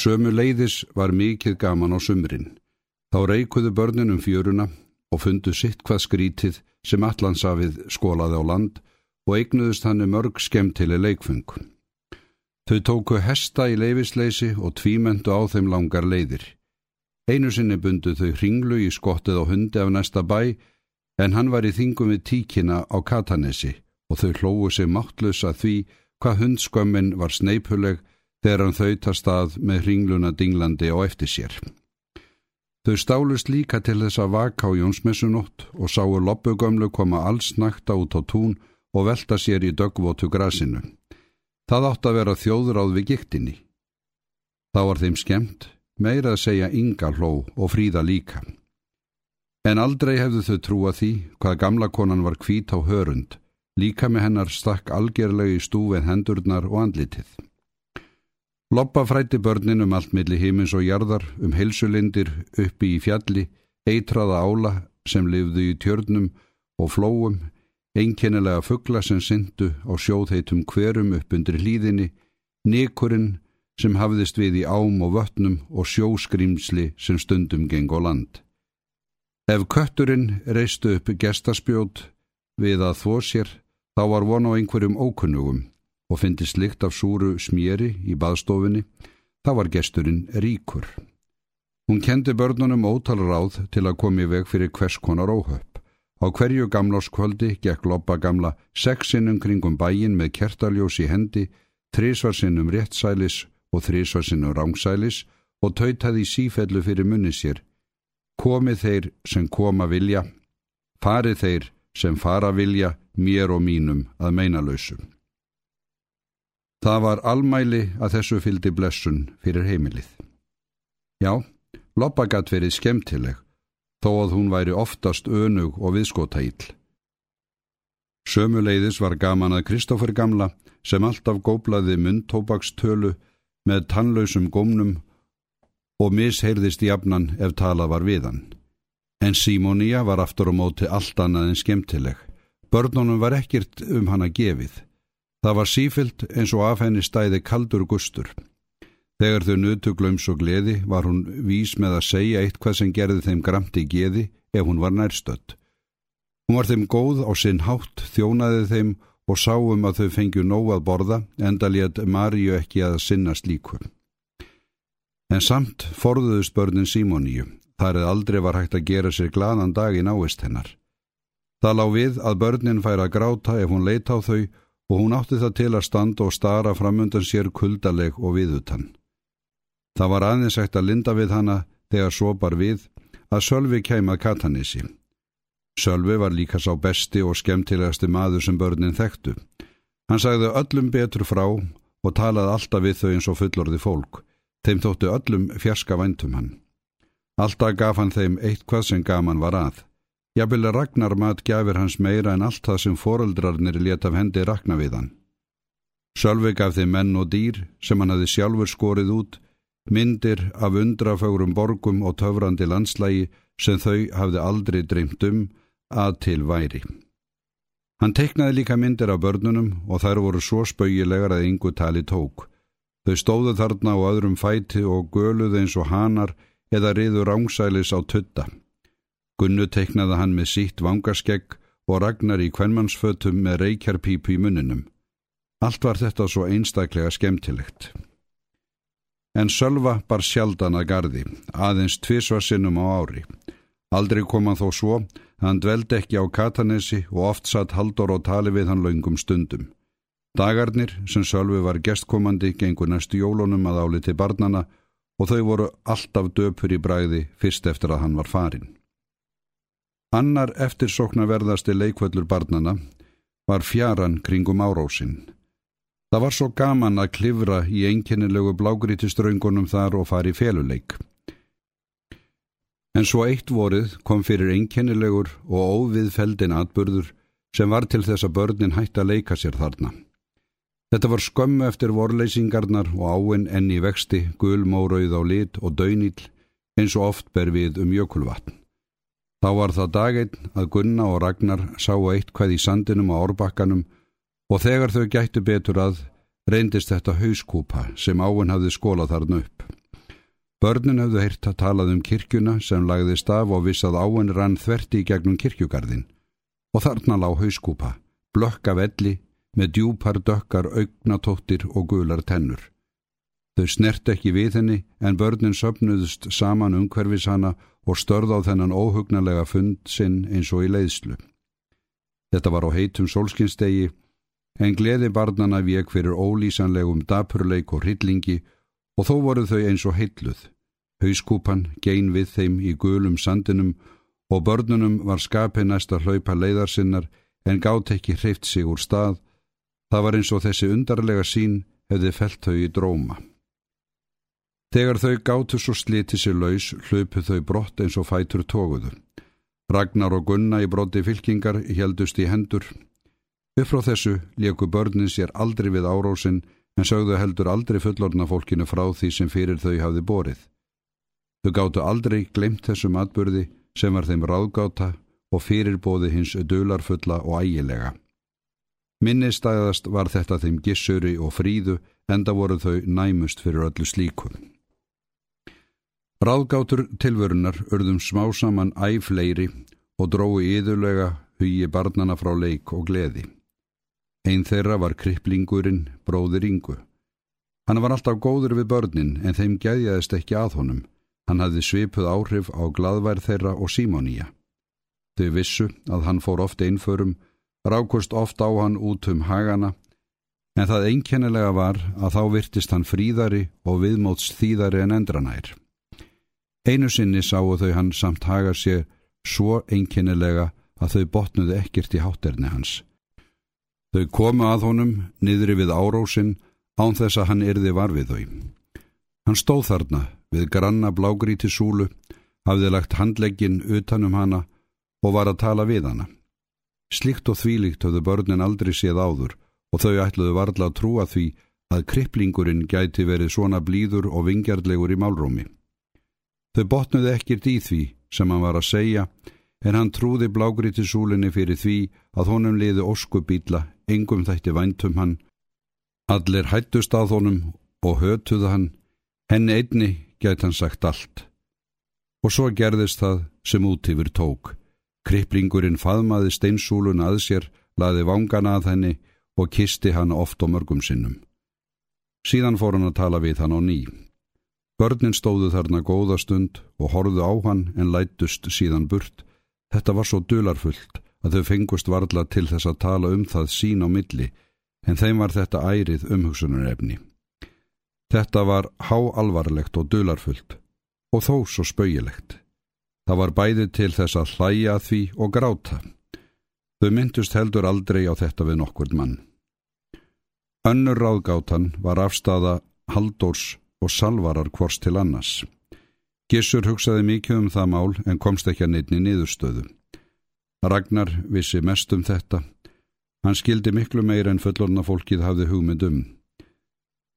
Sömu leiðis var mikið gaman á sumrin. Þá reikuðu börnin um fjöruna og fundu sitt hvað skrítið sem allansafið skólaði á land og eignuðust hannu mörg skemmtili leikfung. Þau tóku hesta í leifisleysi og tvímendu á þeim langar leiðir. Einu sinni bundu þau hringlu í skottið á hundi af næsta bæ en hann var í þingum við tíkina á Katanesi og þau hlóðu sig máttlösa því hvað hundskömmin var sneipuleg þegar hann þauðtast að með hringluna dinglandi á eftir sér. Þau stálust líka til þess að vaka á Jónsmessunótt og sáu loppugömlu koma alls nakta út á tún og velta sér í dögvotu grasinu. Það átt að vera þjóðráð við giktinni. Þá var þeim skemmt, meira að segja ynga hló og fríða líka. En aldrei hefðu þau trúa því hvað gamla konan var kvít á hörund, líka með hennar stakk algjörlega í stúfið hendurnar og andlitið. Loppa frætti börnin um allt milli himins og jarðar, um heilsulindir uppi í fjalli, eitraða ála sem lifðu í tjörnum og flóum, einkennilega fuggla sem syndu á sjóðheitum hverum upp undir hlýðinni, nikurinn sem hafðist við í ám og vötnum og sjóskrýmsli sem stundum geng á land. Ef kötturinn reistu upp gestaspjót við að þvó sér, þá var von á einhverjum ókunnugum og fyndi slikt af súru smjeri í baðstofinni, þá var gesturinn ríkur. Hún kendi börnunum ótal ráð til að komi veg fyrir hvers konar óhöpp. Á hverju gamláskvöldi gekk loppa gamla sexinnum kringum bæin með kertaljós í hendi, þrísvarsinnum réttsælis og þrísvarsinnum rángsælis og tautaði sífellu fyrir munni sér. Komið þeir sem koma vilja, farið þeir sem fara vilja mér og mínum að meina lausum. Það var almæli að þessu fyldi blessun fyrir heimilið. Já, Loppa gatt verið skemmtileg, þó að hún væri oftast önug og viðskota íll. Sömuleiðis var gaman að Kristófur gamla sem alltaf góblaði myndtópakstölu með tannlausum gómnum og misheirðist jafnan ef talað var við hann. En Simónia var aftur á móti allt annað en skemmtileg. Börnunum var ekkert um hana gefið. Það var sífilt eins og af henni stæði kaldur gustur. Þegar þau nutu glöms og gleði var hún vís með að segja eitthvað sem gerði þeim gramti geði ef hún var nærstödd. Hún var þeim góð á sinn hátt, þjónaði þeim og sáum að þau fengju nóg að borða enda létt Maríu ekki að sinna slíku. En samt forðuðust börnin Simóníu. Þar eða aldrei var hægt að gera sér gladan dag í náist hennar. Það lág við að börnin færa að gráta ef hún leita á þau og hún átti það til að standa og stara framundan sér kuldaleg og viðutan. Það var aðeins hægt að linda við hana þegar svo bar við að Sölvi kæmað katanissi. Sölvi var líka sá besti og skemmtilegasti maður sem börnin þekktu. Hann sagði öllum betur frá og talaði alltaf við þau eins og fullorði fólk. Þeim þóttu öllum fjarska væntum hann. Alltaf gaf hann þeim eitthvað sem gaman var að. Jafnvel Ragnar mat gafir hans meira en allt það sem foreldrarnir let af hendi rakna við hann. Sölvi gaf þeim menn og dýr sem hann hafi sjálfur skorið út, myndir af undrafögrum borgum og töfrandi landslægi sem þau hafði aldrei dreymt um að til væri. Hann teiknaði líka myndir af börnunum og þær voru svo spauilegar að yngu tali tók. Þau stóðu þarna á öðrum fæti og göluði eins og hanar eða riður ángsælis á tutta. Gunnu teiknaði hann með sítt vangarskegg og ragnar í kvennmannsfötum með reykjarpípu í munninum. Allt var þetta svo einstaklega skemmtilegt. En Sölva bar sjaldan að gardi, aðeins tvísvarsinnum á ári. Aldrei kom hann þó svo, hann dveldi ekki á Katanesi og oft satt Haldur og tali við hann laungum stundum. Dagarnir sem Sölvi var gestkomandi gengur næstu jólunum að áliti barnana og þau voru alltaf döpur í bræði fyrst eftir að hann var farin. Annar eftirsoknaverðasti leikvöllur barnana var fjaran kringum árósinn. Það var svo gaman að klifra í einkennilegu blágrítiströngunum þar og fari féluleik. En svo eitt vorið kom fyrir einkennilegur og óviðfeldin atburður sem var til þess að börnin hætti að leika sér þarna. Þetta var skömmu eftir vorleysingarnar og áinn enni vexti, gul, mórauð á lit og döynil eins og oft ber við um jökulvatn. Þá var það daginn að Gunna og Ragnar sáu eitthvað í sandinum á árbakkanum og þegar þau gættu betur að reyndist þetta hauskúpa sem áinn hafði skólað þarna upp. Börnin hafðu heyrt að talað um kirkjuna sem lagðist af og vissað áen rann þverti í gegnum kirkjugarðin og þarna lág hauskúpa, blökka velli með djúpar dökkar augnatóttir og gular tennur. Þau snert ekki við henni en börnin söpnuðust saman umhverfis hana og störð á þennan óhugnalega fund sinn eins og í leiðslu. Þetta var á heitum solskinstegi en gleði barnana vek fyrir ólýsanlegum dapurleik og hryllingi og þó voru þau eins og heitluð. Hauskúpan gein við þeim í gulum sandinum og börnunum var skapið næst að hlaupa leiðarsinnar en gátt ekki hreift sig úr stað. Það var eins og þessi undarlega sín hefði felt þau í dróma. Þegar þau gáttu svo sliti sér laus, hlaupu þau brott eins og fætur tóguðu. Ragnar og Gunna í brotti fylkingar heldust í hendur, Upp frá þessu leku börnin sér aldrei við árósin en sögðu heldur aldrei fullorna fólkinu frá því sem fyrir þau hafði borið. Þau gáttu aldrei glemt þessum atbyrði sem var þeim ráðgáta og fyrirbóði hins dölarfulla og ægilega. Minnistæðast var þetta þeim gissuri og fríðu enda voru þau næmust fyrir öllu slíkum. Ráðgátur tilvörunar urðum smá saman æfleiri og drói yðurlega hugi barnana frá leik og gleði. Einn þeirra var kriplingurinn, bróðir Ingu. Hann var alltaf góður við börnin en þeim gæðjaðist ekki að honum. Hann hafði svipuð áhrif á gladvær þeirra og símónía. Þau vissu að hann fór ofta einförum, rákust ofta á hann út um hagana, en það einkennilega var að þá virtist hann fríðari og viðmóts þýðari en endranær. Einu sinni sáu þau hann samt haga sér svo einkennilega að þau botnuði ekkert í hátterni hans. Þau komu að honum niðri við árósin án þess að hann yrði var við þau. Hann stóð þarna við granna blágríti súlu, hafði lagt handleggin utanum hana og var að tala við hana. Slikt og þvílikt höfðu börnin aldrei séð áður og þau ætluðu varla að trúa því að kriplingurinn gæti verið svona blíður og vingjarlegur í málrómi. Þau botnuði ekkert í því sem hann var að segja en hann trúði blágríti súlinni fyrir því að honum liði óskubýtla engum þætti væntum hann. Allir hættust að honum og hötuða hann, henni einni gæti hann sagt allt. Og svo gerðist það sem út yfir tók. Kriplingurinn faðmaði steinsúlun að sér, laði vangana að henni og kisti hann oft og mörgum sinnum. Síðan fór hann að tala við hann á ný. Börnin stóðu þarna góða stund og horðu á hann en lætust síðan burt. Þetta var svo dularfullt að þau fengust varla til þess að tala um það sín á milli, en þeim var þetta ærið umhugsunarefni. Þetta var háalvarlegt og dularfullt, og þó svo spauilegt. Það var bæði til þess að hlæja því og gráta. Þau myndust heldur aldrei á þetta við nokkur mann. Önnur ráðgátan var afstafa Haldórs og Salvarar hvors til annars. Gissur hugsaði mikið um það mál en komst ekki að neittni niðurstöðu. Ragnar vissi mest um þetta. Hann skildi miklu meir en fullorna fólkið hafði hugmynd um.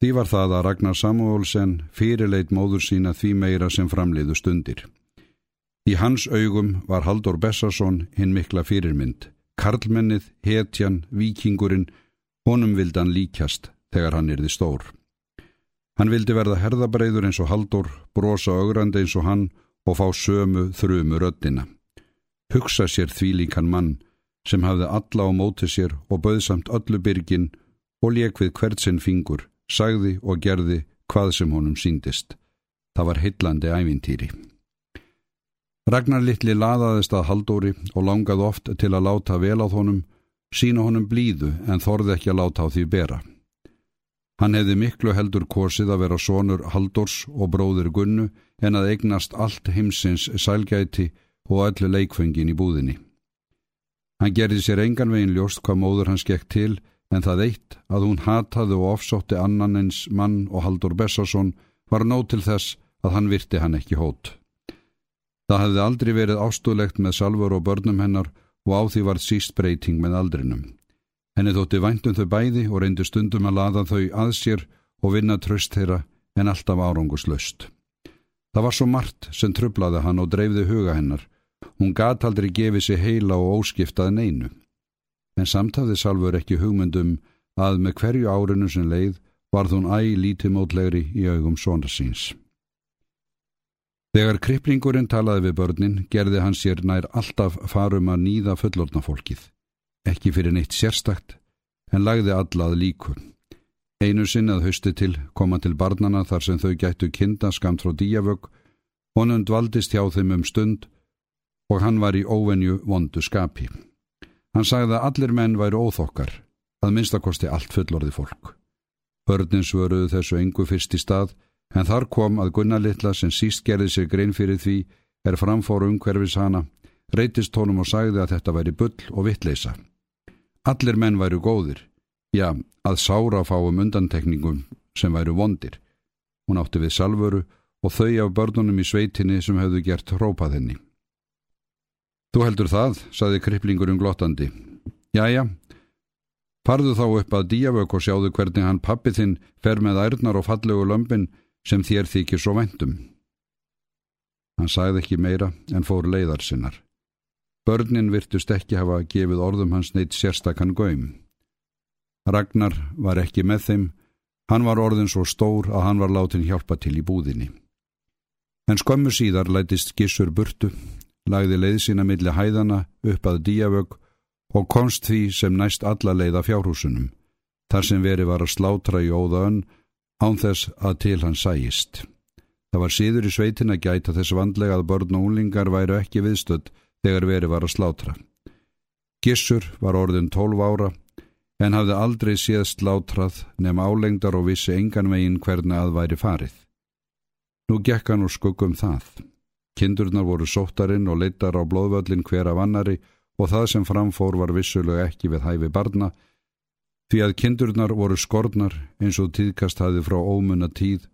Því var það að Ragnar Samuelsen fyrirleit móður sína því meira sem framliðu stundir. Í hans augum var Haldur Bessarsson hinn mikla fyrirmynd. Karlmennið, hetjan, vikingurinn, honum vildi hann líkjast þegar hann erði stór. Hann vildi verða herðabreiður eins og Haldur, brosa augrandi eins og hann og fá sömu þrjumu röddina hugsa sér þvílíkan mann sem hafði alla á móti sér og bauðsamt öllu byrgin og leik við hvert sinn fingur, sagði og gerði hvað sem honum síndist. Það var heillandi ævintýri. Ragnar litli laðaðist að Haldóri og langaði oft til að láta vel á honum, sína honum blíðu en þorði ekki að láta á því bera. Hann hefði miklu heldur korsið að vera sonur Haldórs og bróðir Gunnu en að eignast allt heimsins sælgæti og öllu leikfengin í búðinni. Hann gerði sér engan veginn ljóst hvað móður hans gekk til en það eitt að hún hataði og ofsótti annanins mann og Haldur Bessarsson var nóg til þess að hann virti hann ekki hót. Það hefði aldrei verið ástúlegt með salfur og börnum hennar og á því var síst breyting með aldrinum. Henni þótti væntum þau bæði og reyndi stundum að laða þau að sér og vinna tröst þeirra en alltaf áranguslöst. Það var svo margt sem trublaði hann og dreifði huga hennar Hún gat aldrei gefið sér heila og óskiftað neinu. En samt hafði Salfur ekki hugmyndum að með hverju árinu sem leið varð hún æg lítið mótlegri í augum svona síns. Þegar kriplingurinn talaði við börnin gerði hann sér nær alltaf farum að nýða fullorna fólkið. Ekki fyrir neitt sérstakt, en lagði allað líku. Einu sinn að hausti til koma til barnana þar sem þau gættu kinda skamt frá díavögg, honum dvaldist hjá þeim um stund og hann var í óvenju vondu skapi. Hann sagði að allir menn væri óþokkar, að minnstakosti allt fullorði fólk. Börnin svöruðu þessu engu fyrst í stað, en þar kom að Gunnar Littla sem síst gerði sér grein fyrir því er framfóru umhverfis hana, reytist honum og sagði að þetta væri bull og vittleisa. Allir menn væru góðir, já, að sára fáum undantekningum sem væru vondir. Hún átti við salvöru og þau af börnunum í sveitinni sem hefðu gert hrópað henni. Þú heldur það, saði kriplingurinn glottandi. Jæja, farðu þá upp að díavök og sjáðu hvernig hann pappi þinn fer með ærnar og fallegu lömpin sem þér þykir svo vendum. Hann sagði ekki meira en fór leiðar sinnar. Börnin virtust ekki hafa gefið orðum hans neitt sérstakann göym. Ragnar var ekki með þeim, hann var orðin svo stór að hann var látin hjálpa til í búðinni. En skömmu síðar lætist gissur burtu, lagði leið sína milli hæðana upp að díavögg og komst því sem næst alla leiða fjárhúsunum, þar sem veri var að slátra í óðaön án þess að til hann sæjist. Það var síður í sveitin að gæta þess vandlega að börn og úlingar væru ekki viðstödd þegar veri var að slátra. Gissur var orðin tólf ára en hafði aldrei séð slátrað nefn álengdar og vissi engan veginn hvernig að væri farið. Nú gekk hann úr skuggum það. Kindurnar voru sóttarinn og leittar á blóðvöllin hver af annari og það sem framfór var vissulega ekki við hæfi barna því að kindurnar voru skornar eins og tíðkast hafi frá ómunna tíð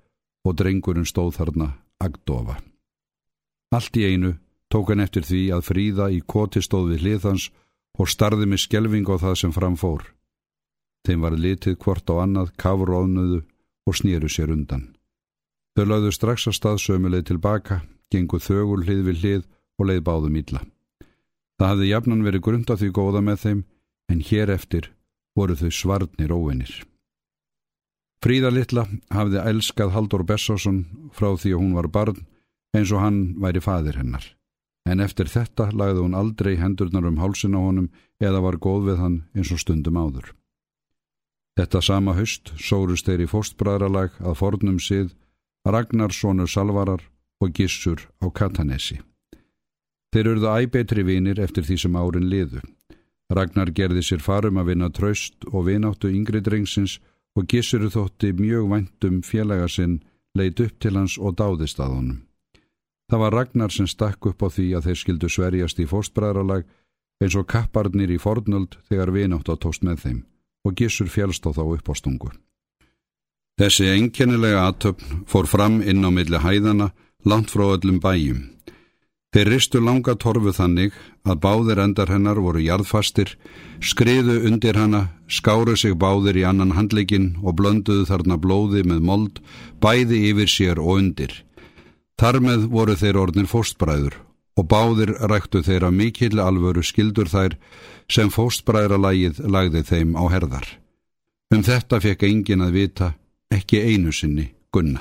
og drengurinn stóð þarna agdofa. Allt í einu tók hann eftir því að fríða í koti stóð við hliðans og starði með skjelving á það sem framfór. Þeim var litið hvort á annað, kafróðnuðu og snýru sér undan. Þau lögðu strax að stað sömuleið tilbaka, gengu þögul hlið við hlið og leið báðum ítla. Það hafði jafnan verið grunda því góða með þeim, en hér eftir voru þau svarnir óvinnir. Fríða litla hafði elskað Haldur Bessásson frá því að hún var barn eins og hann væri fadir hennar en eftir þetta lagði hún aldrei hendurnar um hálsin á honum eða var góð við hann eins og stundum áður. Þetta sama höst sórust þeir í fóstbræðralag að fornum sið Ragnarssonur Salvarar og Gissur á Katanesi. Þeir urðu æbetri vinir eftir því sem árin liðu. Ragnar gerði sér farum að vinna tröst og vináttu yngri drengsins og Gissur þótti mjög væntum félaga sinn leit upp til hans og dáðist að honum. Það var Ragnar sem stakk upp á því að þeir skildu sverjast í fórstbræðralag eins og kapparnir í fornöld þegar vinátt á tóst með þeim og gissur fjálst á þá upp á stungu. Þessi enkennilega aðtöfn fór fram inn á milli hæðana langt frá öllum bæjum. Þeir ristu langa torfu þannig að báðir endar hennar voru jarðfastir, skriðu undir hana, skáru sig báðir í annan handleikin og blönduðu þarna blóði með mold, bæði yfir sér og undir. Þar með voru þeir orðnir fóstbræður og báðir ræktu þeirra mikill alvöru skildur þær sem fóstbræðralægið lagði þeim á herðar. Um þetta fekk engin að vita, ekki einu sinni, gunna.